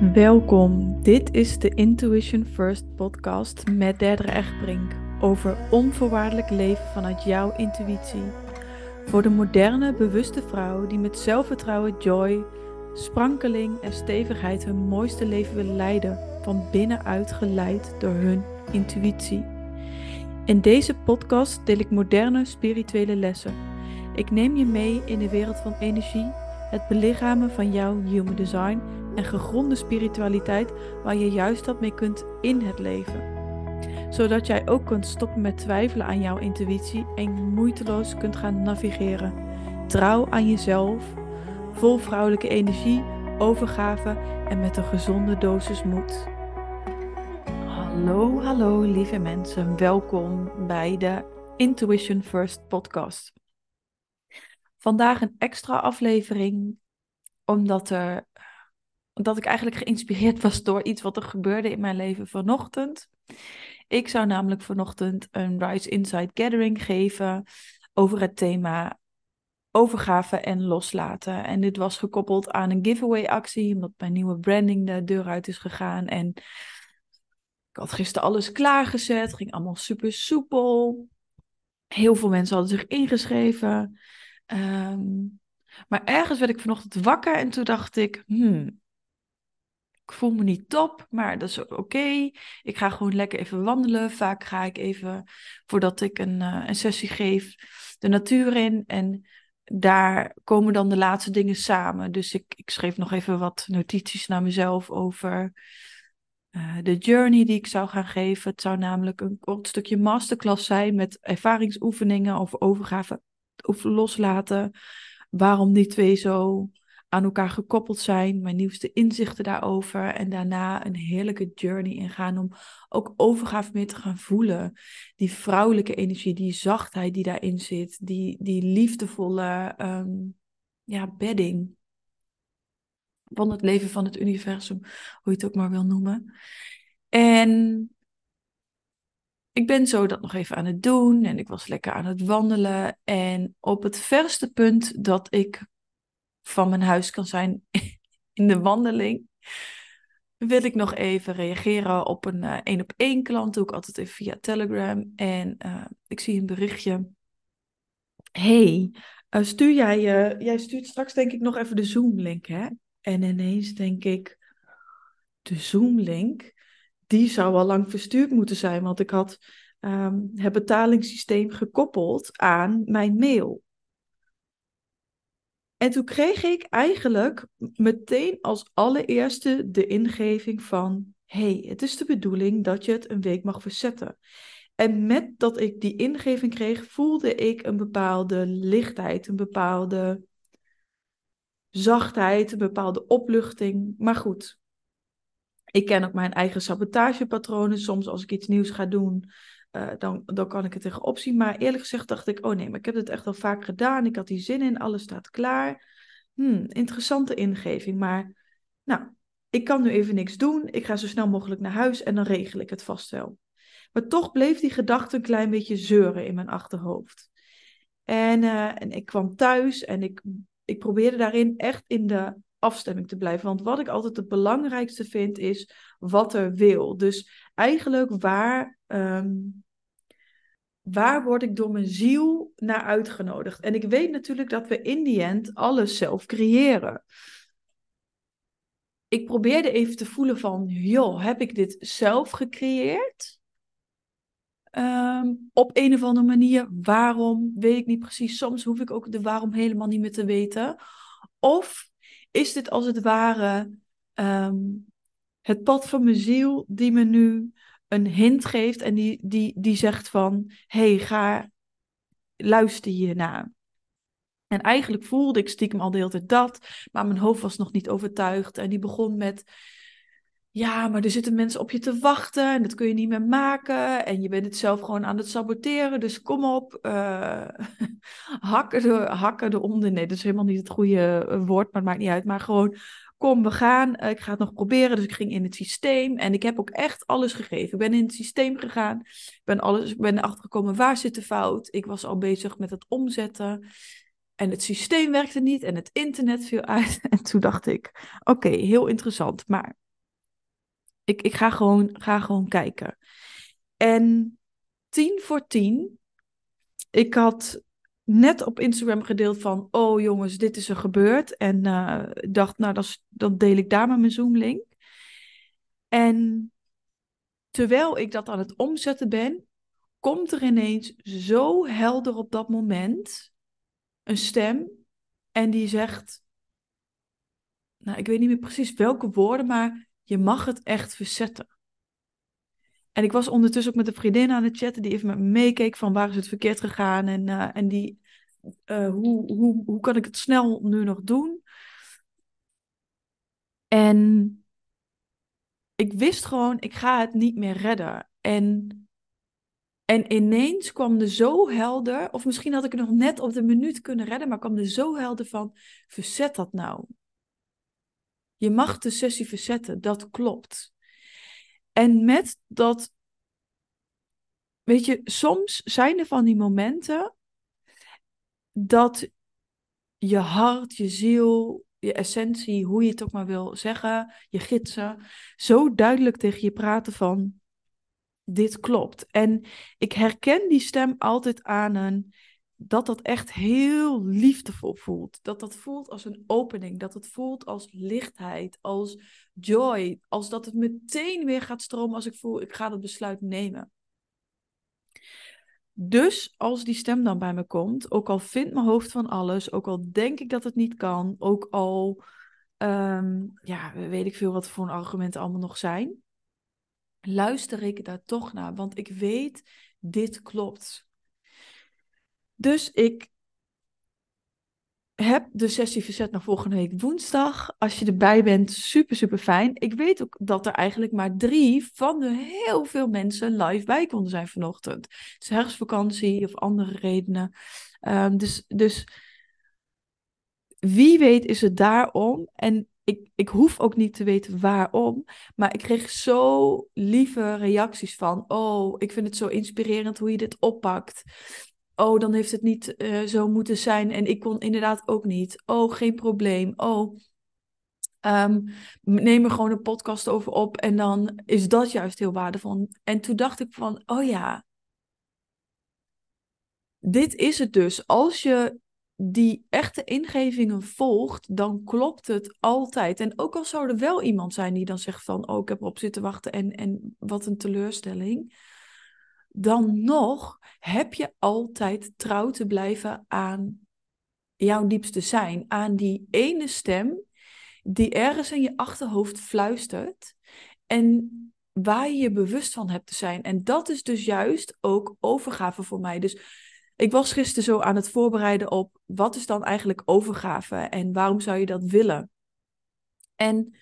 Welkom, dit is de Intuition First podcast met Derdere Echtbrink over onvoorwaardelijk leven vanuit jouw intuïtie. Voor de moderne, bewuste vrouw die met zelfvertrouwen, joy, sprankeling en stevigheid hun mooiste leven wil leiden, van binnenuit geleid door hun intuïtie. In deze podcast deel ik moderne spirituele lessen. Ik neem je mee in de wereld van energie, het belichamen van jouw human design en gegronde spiritualiteit waar je juist wat mee kunt in het leven. Zodat jij ook kunt stoppen met twijfelen aan jouw intuïtie en moeiteloos kunt gaan navigeren. Trouw aan jezelf, vol vrouwelijke energie, overgave en met een gezonde dosis moed. Hallo, hallo lieve mensen, welkom bij de Intuition First podcast. Vandaag een extra aflevering omdat er dat ik eigenlijk geïnspireerd was door iets wat er gebeurde in mijn leven vanochtend. Ik zou namelijk vanochtend een Rise Inside Gathering geven over het thema overgave en loslaten. En dit was gekoppeld aan een giveaway actie, omdat mijn nieuwe branding de deur uit is gegaan. En ik had gisteren alles klaargezet, ging allemaal super soepel. Heel veel mensen hadden zich ingeschreven. Ehm, maar ergens werd ik vanochtend wakker en toen dacht ik, hmm, ik voel me niet top, maar dat is oké. Ik ga gewoon lekker even wandelen. Vaak ga ik even, voordat ik een, uh, een sessie geef, de natuur in. En daar komen dan de laatste dingen samen. Dus ik, ik schreef nog even wat notities naar mezelf over uh, de journey die ik zou gaan geven. Het zou namelijk een kort stukje masterclass zijn met ervaringsoefeningen over overgave of loslaten. Waarom die twee zo aan elkaar gekoppeld zijn, mijn nieuwste inzichten daarover en daarna een heerlijke journey ingaan om ook overgave meer te gaan voelen. Die vrouwelijke energie, die zachtheid die daarin zit, die, die liefdevolle um, ja, bedding van het leven van het universum, hoe je het ook maar wil noemen. En ik ben zo dat nog even aan het doen en ik was lekker aan het wandelen. En op het verste punt dat ik van mijn huis kan zijn in de wandeling, wil ik nog even reageren op een uh, één op één klant. Doe ik altijd even via Telegram. En uh, ik zie een berichtje. Hey, uh, stuur jij, jij stuurt straks denk ik nog even de Zoom-link, hè? En ineens denk ik, de Zoom-link, die zou al lang verstuurd moeten zijn, want ik had um, het betalingssysteem gekoppeld aan mijn mail. En toen kreeg ik eigenlijk meteen als allereerste de ingeving van: hey, het is de bedoeling dat je het een week mag verzetten. En met dat ik die ingeving kreeg, voelde ik een bepaalde lichtheid, een bepaalde zachtheid, een bepaalde opluchting. Maar goed, ik ken ook mijn eigen sabotagepatronen. Soms als ik iets nieuws ga doen, uh, dan, dan kan ik het tegenop zien. Maar eerlijk gezegd dacht ik, oh nee, maar ik heb het echt al vaak gedaan. Ik had die zin in, alles staat klaar. Hmm, interessante ingeving, maar nou, ik kan nu even niks doen. Ik ga zo snel mogelijk naar huis en dan regel ik het vast wel. Maar toch bleef die gedachte een klein beetje zeuren in mijn achterhoofd. En, uh, en ik kwam thuis en ik, ik probeerde daarin echt in de afstemming te blijven. Want wat ik altijd het belangrijkste vind is wat er wil. Dus eigenlijk waar um, waar word ik door mijn ziel naar uitgenodigd? En ik weet natuurlijk dat we in die end alles zelf creëren. Ik probeerde even te voelen van, joh, heb ik dit zelf gecreëerd? Um, op een of andere manier, waarom, weet ik niet precies. Soms hoef ik ook de waarom helemaal niet meer te weten. Of is dit als het ware um, het pad van mijn ziel die me nu een hint geeft en die, die, die zegt van, hey, ga, luister hiernaar. En eigenlijk voelde ik stiekem al de hele tijd dat, maar mijn hoofd was nog niet overtuigd. En die begon met, ja, maar er zitten mensen op je te wachten en dat kun je niet meer maken. En je bent het zelf gewoon aan het saboteren, dus kom op, uh, hakken, de, hakken eronder. Nee, dat is helemaal niet het goede woord, maar het maakt niet uit. Maar gewoon kom, we gaan. Eh, ik ga het nog proberen. Dus ik ging in het systeem en ik heb ook echt alles gegeven. Ik ben in het systeem gegaan. Ik ben, alles, ik ben erachter gekomen waar zit de fout. Ik was al bezig met het omzetten. En het systeem werkte niet en het internet viel uit. En toen dacht ik, oké, heel interessant. Maar Ik, ik ga, gewoon, ga gewoon kijken. En tien voor tien, ik had net op Instagram gedeeld van, oh jongens, dit is er gebeurd. En uh, dacht, nou, dan, dan deel ik daar maar mijn Zoom-link. En terwijl ik dat aan het omzetten ben, komt er ineens zo helder op dat moment een stem en die zegt, nou, ik weet niet meer precies welke woorden, maar je mag het echt verzetten. En ik was ondertussen ook met een vriendin aan het chatten die even met me meekeek van waar is het verkeerd gegaan en, uh, en die, uh, hoe, hoe, hoe kan ik het snel nu nog doen? En ik wist gewoon, ik ga het niet meer redden. En, en ineens kwam er zo helder, of misschien had ik het nog net op de minuut kunnen redden, maar kwam er zo helder van, verzet dat nou. Je mag de sessie verzetten, dat klopt. En met dat, weet je, soms zijn er van die momenten dat je hart, je ziel, je essentie, hoe je het ook maar wil zeggen, je gidsen, zo duidelijk tegen je praten van dit klopt. En ik herken die stem altijd aan een dat dat echt heel liefdevol voelt. Dat dat voelt als een opening. Dat het voelt als lichtheid, als joy. Als dat het meteen weer gaat stromen als ik voel, ik ga dat besluit nemen. Dus als die stem dan bij me komt, ook al vindt mijn hoofd van alles, ook al denk ik dat het niet kan, ook al, um, ja, weet ik veel wat voor argumenten allemaal nog zijn, luister ik daar toch naar, want ik weet, dit klopt. Dus ik heb de sessie verzet naar volgende week woensdag. Als je erbij bent, super, super fijn. Ik weet ook dat er eigenlijk maar drie van de heel veel mensen live bij konden zijn vanochtend. Is herfstvakantie of andere redenen. Um, dus, dus wie weet is het daarom. En ik, ik hoef ook niet te weten waarom. Maar ik kreeg zo lieve reacties van: Oh, ik vind het zo inspirerend hoe je dit oppakt oh, dan heeft het niet uh, zo moeten zijn en ik kon inderdaad ook niet. Oh, geen probleem. Oh, um, neem er gewoon een podcast over op en dan is dat juist heel waardevol. En toen dacht ik van, oh ja, dit is het dus. Als je die echte ingevingen volgt, dan klopt het altijd. En ook al zou er wel iemand zijn die dan zegt van, oh, ik heb erop zitten wachten en, en wat een teleurstelling dan nog heb je altijd trouw te blijven aan jouw diepste zijn, aan die ene stem die ergens in je achterhoofd fluistert en waar je je bewust van hebt te zijn. En dat is dus juist ook overgave voor mij. Dus ik was gisteren zo aan het voorbereiden op wat is dan eigenlijk overgave en waarom zou je dat willen? En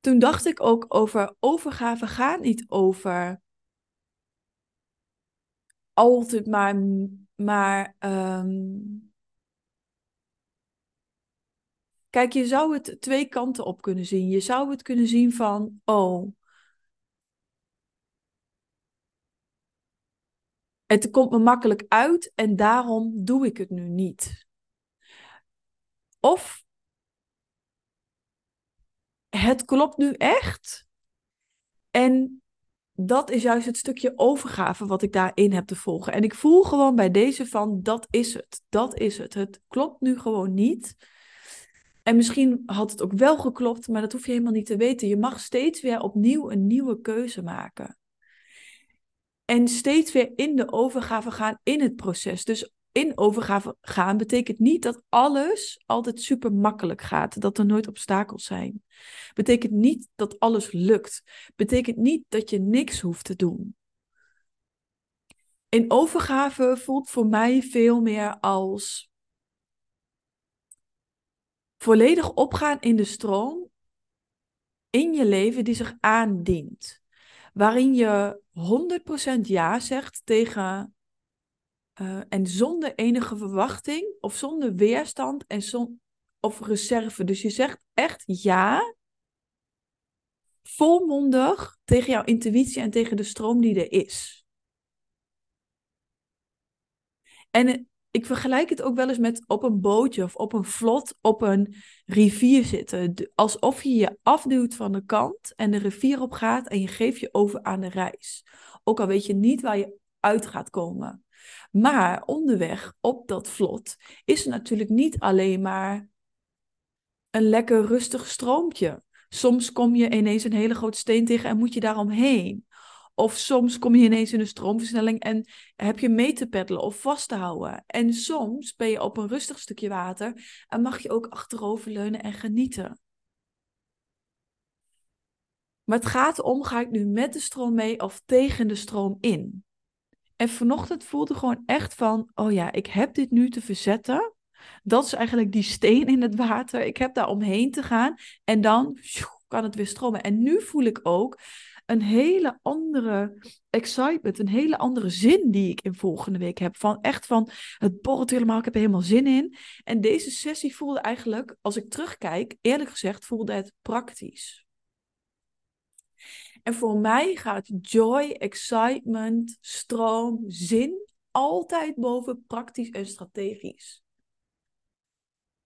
toen dacht ik ook over overgave gaat niet over altijd maar, maar um... kijk, je zou het twee kanten op kunnen zien. Je zou het kunnen zien van, oh, het komt me makkelijk uit en daarom doe ik het nu niet. Of het klopt nu echt en dat is juist het stukje overgave wat ik daarin heb te volgen. En ik voel gewoon bij deze van, dat is het. Dat is het. Het klopt nu gewoon niet. En misschien had het ook wel geklopt, maar dat hoef je helemaal niet te weten. Je mag steeds weer opnieuw een nieuwe keuze maken. En steeds weer in de overgave gaan in het proces. Dus in overgave gaan betekent niet dat alles altijd super makkelijk gaat, dat er nooit obstakels zijn. Betekent niet dat alles lukt. Betekent niet dat je niks hoeft te doen. In overgave voelt voor mij veel meer als volledig opgaan in de stroom in je leven die zich aandient. Waarin je 100% ja zegt tegen uh, en zonder enige verwachting of zonder weerstand en zon, of reserve. Dus je zegt echt ja, volmondig tegen jouw intuïtie en tegen de stroom die er is. En ik vergelijk het ook wel eens met op een bootje of op een vlot op een rivier zitten. Alsof je je afduwt van de kant en de rivier op gaat en je geeft je over aan de reis. Ook al weet je niet waar je uit gaat komen. Maar onderweg op dat vlot is er natuurlijk niet alleen maar een lekker rustig stroompje. Soms kom je ineens een hele grote steen tegen en moet je daaromheen. Of soms kom je ineens in een stroomversnelling en heb je mee te peddelen of vast te houden. En soms ben je op een rustig stukje water en mag je ook achteroverleunen en genieten. Maar het gaat om, ga ik nu met de stroom mee of tegen de stroom in? En vanochtend voelde gewoon echt van, oh ja, ik heb dit nu te verzetten. Dat is eigenlijk die steen in het water. Ik heb daar omheen te gaan en dan kan het weer stromen. En nu voel ik ook een hele andere excitement, een hele andere zin die ik in volgende week heb. Van echt van, het borrelt helemaal, ik heb er helemaal zin in. En deze sessie voelde eigenlijk, als ik terugkijk, eerlijk gezegd, voelde het praktisch. En voor mij gaat joy, excitement, stroom, zin altijd boven praktisch en strategisch.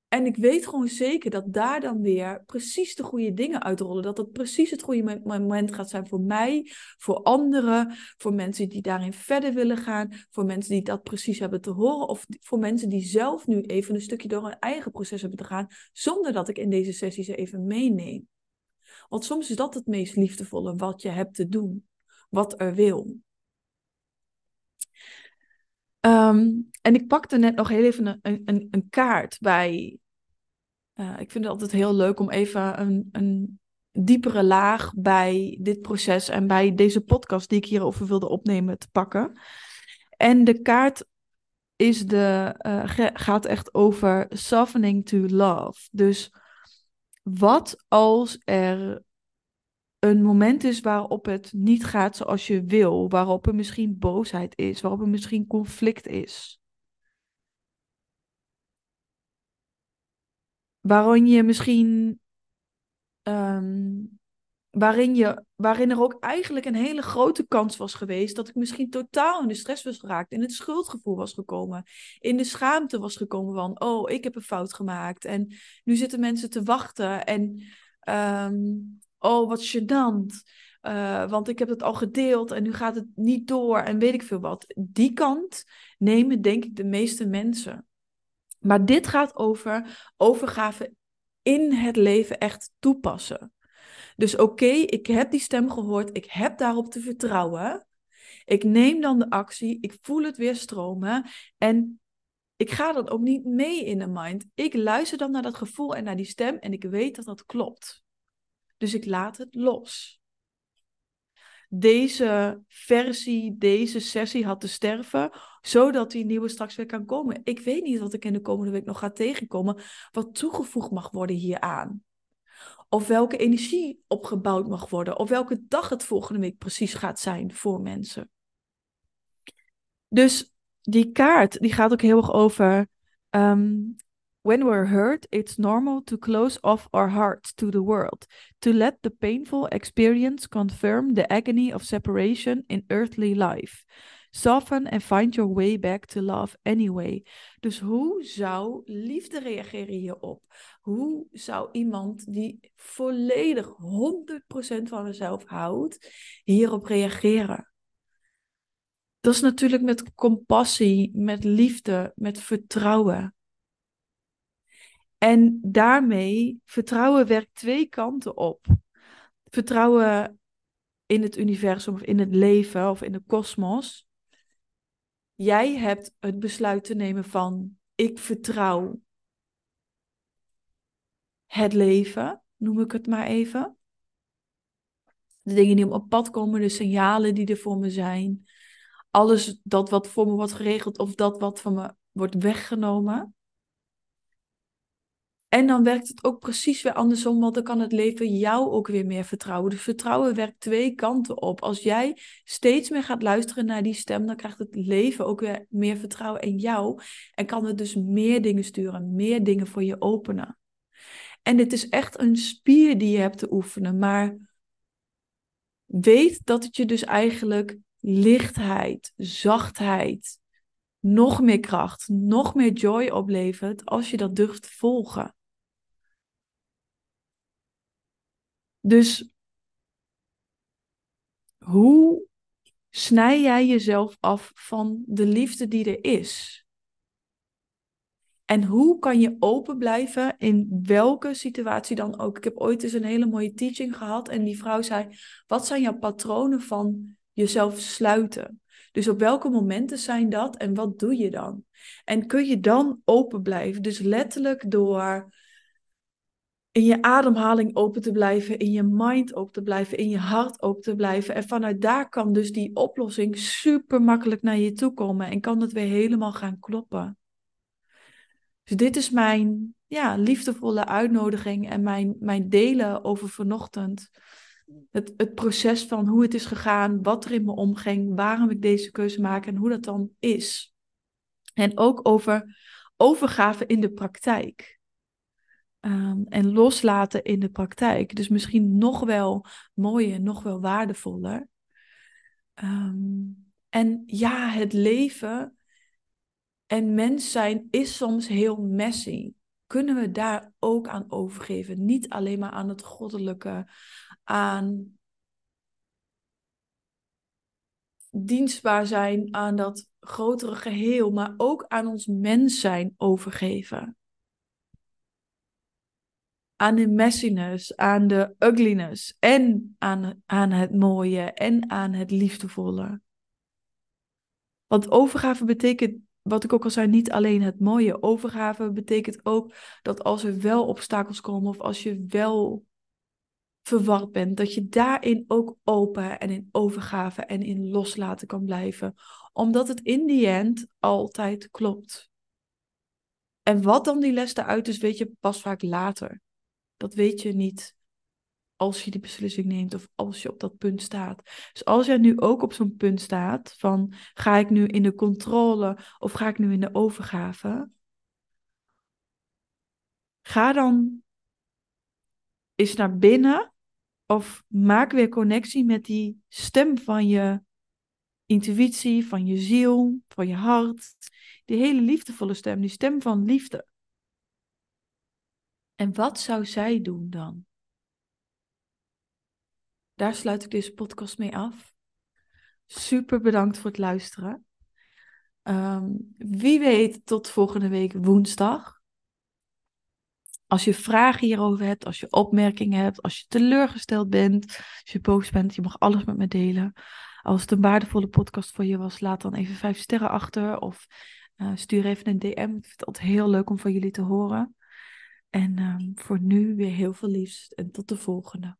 En ik weet gewoon zeker dat daar dan weer precies de goede dingen uitrollen. Dat het precies het goede moment gaat zijn voor mij, voor anderen, voor mensen die daarin verder willen gaan, voor mensen die dat precies hebben te horen, of voor mensen die zelf nu even een stukje door hun eigen proces hebben te gaan, zonder dat ik in deze sessie ze even meeneem. Want soms is dat het meest liefdevolle wat je hebt te doen, wat er wil. Ehm, en ik pakte net nog heel even een, een, een kaart bij uh, ik vind het altijd heel leuk om even een, een diepere laag bij dit proces en bij deze podcast die ik hierover wilde opnemen te pakken. En de kaart is de, uh, gaat echt over softening to love. Dus wat als er een moment is waarop het niet gaat zoals je wil, waarop er misschien boosheid is, waarop er misschien conflict is. waarin je misschien. Ehm, waarin, je, waarin er ook eigenlijk een hele grote kans was geweest dat ik misschien totaal in de stress was geraakt, in het schuldgevoel was gekomen, in de schaamte was gekomen van, oh, ik heb een fout gemaakt en nu zitten mensen te wachten en, um, oh, wat gênant, uh, want ik heb het al gedeeld en nu gaat het niet door en weet ik veel wat. Die kant nemen denk ik de meeste mensen. Maar dit gaat over overgave in het leven echt toepassen. Dus oké, ik heb die stem gehoord, ik heb daarop te vertrouwen. Ik neem dan de actie, ik voel het weer stromen en ik ga dan ook niet mee in de mind. Ik luister dan naar dat gevoel en naar die stem en ik weet dat dat klopt. Dus ik laat het los deze versie, deze sessie had te sterven, zodat die nieuwe straks weer kan komen. Ik weet niet wat ik in de komende week nog ga tegenkomen, wat toegevoegd mag worden hieraan. Of welke energie opgebouwd mag worden, of welke dag het volgende week precies gaat zijn voor mensen. Dus die kaart, die gaat ook heel erg over um, When we're hurt, it's normal to close off our hearts to the world, to let the painful experience confirm the agony of separation in earthly life. Soften and find your way back to love anyway. Dus hoe zou liefde reageren hierop? Hoe zou iemand die volledig 100% van zichzelf houdt, hierop reageren? Dat is natuurlijk met compassie, met liefde, met vertrouwen. En daarmee, vertrouwen werkt twee kanten op. Vertrouwen in het universum of in het leven of in de kosmos. Jij hebt het besluit te nemen van ik vertrouw het leven, noem ik het maar even. De dingen die op pad komen, de signalen die er voor me zijn. Alles dat wat voor me wordt geregeld of dat wat van me wordt weggenomen. En dan werkt het ook precies weer andersom, want dan kan het leven jou ook weer meer vertrouwen. Dus vertrouwen werkt twee kanten op. Als jij steeds meer gaat luisteren naar die stem, dan krijgt het leven ook weer meer vertrouwen in jou. En kan het dus meer dingen sturen, meer dingen voor je openen. En dit is echt een spier die je hebt te oefenen, maar weet dat het je dus eigenlijk lichtheid, zachtheid, nog meer kracht, nog meer joy oplevert als je dat durft volgen. Dus hoe snij jij jezelf af van de liefde die er is? En hoe kan je open blijven in welke situatie dan ook? Ik heb ooit eens een hele mooie teaching gehad en die vrouw zei: Wat zijn jouw patronen van jezelf sluiten? Dus op welke momenten zijn dat en wat doe je dan? En kun je dan open blijven? Dus letterlijk door in je ademhaling open te blijven, in je mind open te blijven, in je hart open te blijven. En vanuit daar kan dus die oplossing super makkelijk naar je toe komen en kan het weer helemaal gaan kloppen. Dus dit is mijn ja, liefdevolle uitnodiging en mijn, mijn delen over vanochtend. Het, het proces van hoe het is gegaan, wat er in me omging, waarom ik deze keuze maak en hoe dat dan is. En ook over overgave in de praktijk. Ehm, en loslaten in de praktijk. Dus misschien nog wel mooier, nog wel waardevoller. Ehm, en ja, het leven en mens zijn is soms heel messy. Kunnen we daar ook aan overgeven? Niet alleen maar aan het goddelijke, aan dienstbaar zijn aan dat grotere geheel, maar ook aan ons mens zijn overgeven. Aan de messiness, aan de ugliness en aan, aan het mooie en aan het liefdevolle. Want overgave betekent wat ik ook al zei, niet alleen het mooie. Overgave betekent ook dat als er wel obstakels komen of als je wel verward bent, dat je daarin ook open en in overgave en in loslaten kan blijven. Omdat het in die end altijd klopt. En wat dan die les eruit is, weet je pas vaak later. Dat weet je niet als je die beslissing neemt of als je op dat punt staat. Dus als jij nu ook op zo'n punt staat van ga ik nu in de controle of ga ik nu in de overgave, ga dan eens naar binnen of maak weer connectie met die stem van je intuïtie, van je ziel, van je hart. Die hele liefdevolle stem, die stem van liefde. En wat zou zij doen dan? daar sluit ik deze podcast mee af. Super bedankt voor het luisteren. Ehm, wie weet tot volgende week woensdag. Als je vragen hierover hebt, als je opmerkingen hebt, als je teleurgesteld bent, als je boos bent, je mag alles met me delen. Als het een waardevolle podcast voor je was, laat dan even vijf sterren achter of uh, stuur even een DM. Ik vind het altijd heel leuk om van jullie te horen. En um, voor nu weer heel veel liefst en tot de volgende.